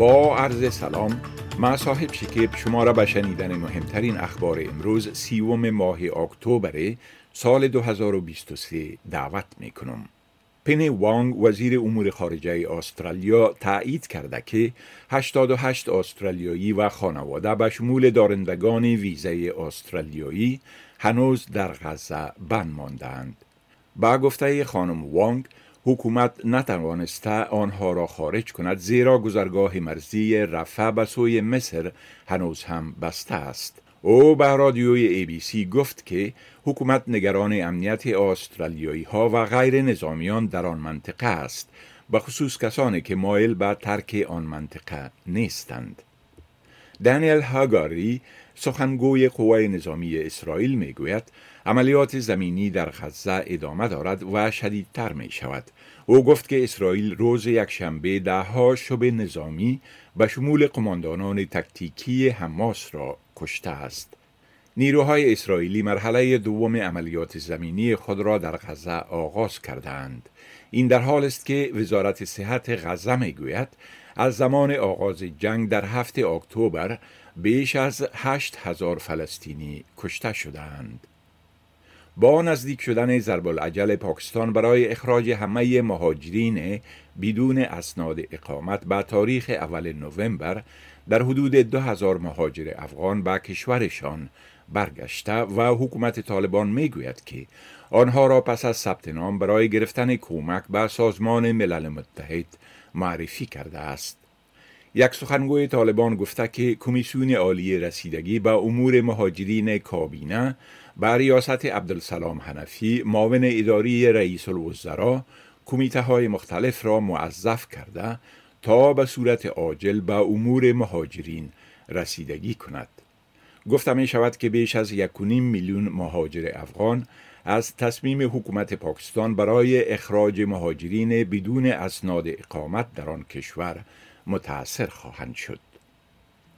با عرض سلام ما صاحب شکیب شما را به شنیدن مهمترین اخبار امروز سیوم ماه اکتبر سال 2023 دعوت می کنم. پنی وانگ وزیر امور خارجه استرالیا تایید کرده که 88 استرالیایی و خانواده به شمول دارندگان ویزه استرالیایی هنوز در غزه بند ماندند. با گفته خانم وانگ حکومت نتوانسته آنها را خارج کند زیرا گذرگاه مرزی رفع به سوی مصر هنوز هم بسته است. او به رادیوی ای بی سی گفت که حکومت نگران امنیت استرالیایی ها و غیر نظامیان در آن منطقه است به خصوص کسانی که مایل به ترک آن منطقه نیستند. دانیل هاگاری سخنگوی قوای نظامی اسرائیل می گوید عملیات زمینی در غزه ادامه دارد و شدیدتر می شود. او گفت که اسرائیل روز یکشنبه دهها شب نظامی به شمول قماندانان تکتیکی حماس را کشته است. نیروهای اسرائیلی مرحله دوم عملیات زمینی خود را در غزه آغاز کردند. این در حال است که وزارت صحت غزه می گوید از زمان آغاز جنگ در هفته اکتبر بیش از هشت هزار فلسطینی کشته شدند. با نزدیک شدن ضرب العجل پاکستان برای اخراج همه مهاجرین بدون اسناد اقامت به تاریخ اول نوامبر در حدود دو هزار مهاجر افغان به کشورشان برگشته و حکومت طالبان می‌گوید که آنها را پس از ثبت نام برای گرفتن کمک به سازمان ملل متحد معرفی کرده است. یک سخنگوی طالبان گفته که کمیسیون عالی رسیدگی به امور مهاجرین کابینه با ریاست عبدالسلام حنفی معاون اداری رئیس الوزراء کمیته های مختلف را موظف کرده تا به صورت عاجل به امور مهاجرین رسیدگی کند. گفته می شود که بیش از یک میلیون مهاجر افغان از تصمیم حکومت پاکستان برای اخراج مهاجرین بدون اسناد اقامت در آن کشور متأثر خواهند شد.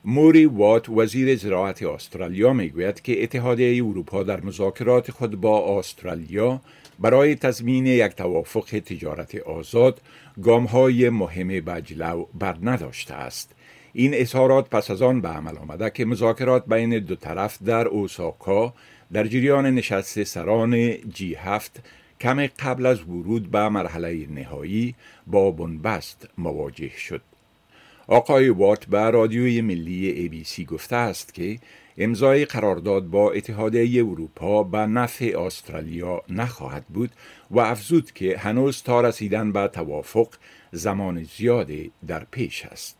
موری وات وزیر زراعت استرالیا می گوید که اتحادیه اروپا در مذاکرات خود با استرالیا برای تضمین یک توافق تجارت آزاد گام های مهم بجلو بر نداشته است. این اظهارات پس از آن به عمل آمده که مذاکرات بین دو طرف در اوساکا در جریان نشست سران جی هفت کم قبل از ورود به مرحله نهایی با بنبست مواجه شد. آقای وات به رادیوی ملی سی گفته است که امضای قرارداد با اتحادیه اروپا به نفع استرالیا نخواهد بود و افزود که هنوز تا رسیدن به توافق زمان زیادی در پیش است.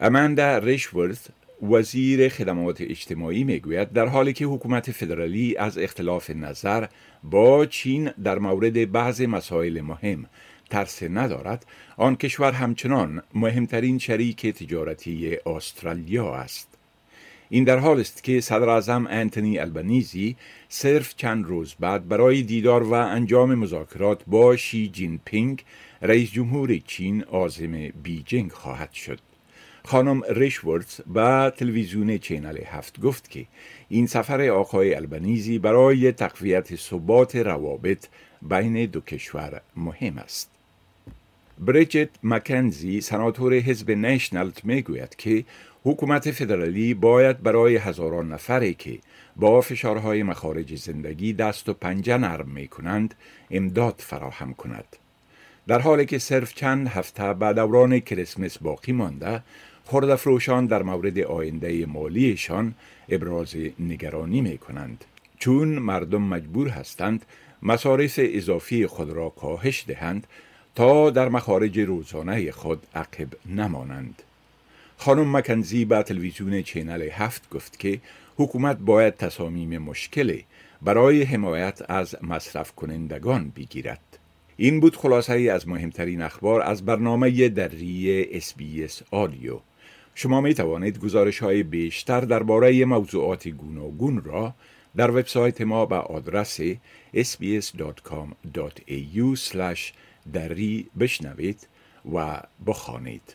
اماندا ریشورث وزیر خدمات اجتماعی می‌گوید در حالی که حکومت فدرالی از اختلاف نظر با چین در مورد بعض مسائل مهم ترس ندارد. آن کشور همچنان مهمترین شریک تجارتی استرالیا است. این در حالی است که صدر اعظم انتونی البنیزی صرف چند روز بعد برای دیدار و انجام مذاکرات با شی جین پینگ رئیس جمهور چین عازم بیجینگ خواهد شد. خانم ریشورث به تلویزیون چینل هفت گفت که این سفر آقای البنیزی برای تقویت ثبات روابط بین دو کشور مهم است. بریجت مکنزی سناتور حزب نیشنلت می گوید که حکومت فدرالی باید برای هزاران نفری که با فشارهای مخارج زندگی دست و پنجه نرم می کنند امداد فراهم کند. در حالی که صرف چند هفته بعد دوران کریسمس باقی مانده خردفروشان در مورد آینده مالیشان ابراز نگرانی می کنند چون مردم مجبور هستند مصارف اضافی خود را کاهش دهند تا در مخارج روزانه خود عقب نمانند خانم مکنزی به تلویزیون Channel هفت گفت که حکومت باید تصامیم مشکلی برای حمایت از مصرف کنندگان بگیرد. این بود خلاصه از مهمترین اخبار از برنامه دری SBS Audio. شما می توانید گزارش های بیشتر درباره موضوعات گوناگون را در وبسایت ما به آدرس sbs.com.au دەری بشنەوێت و بخۆنیت.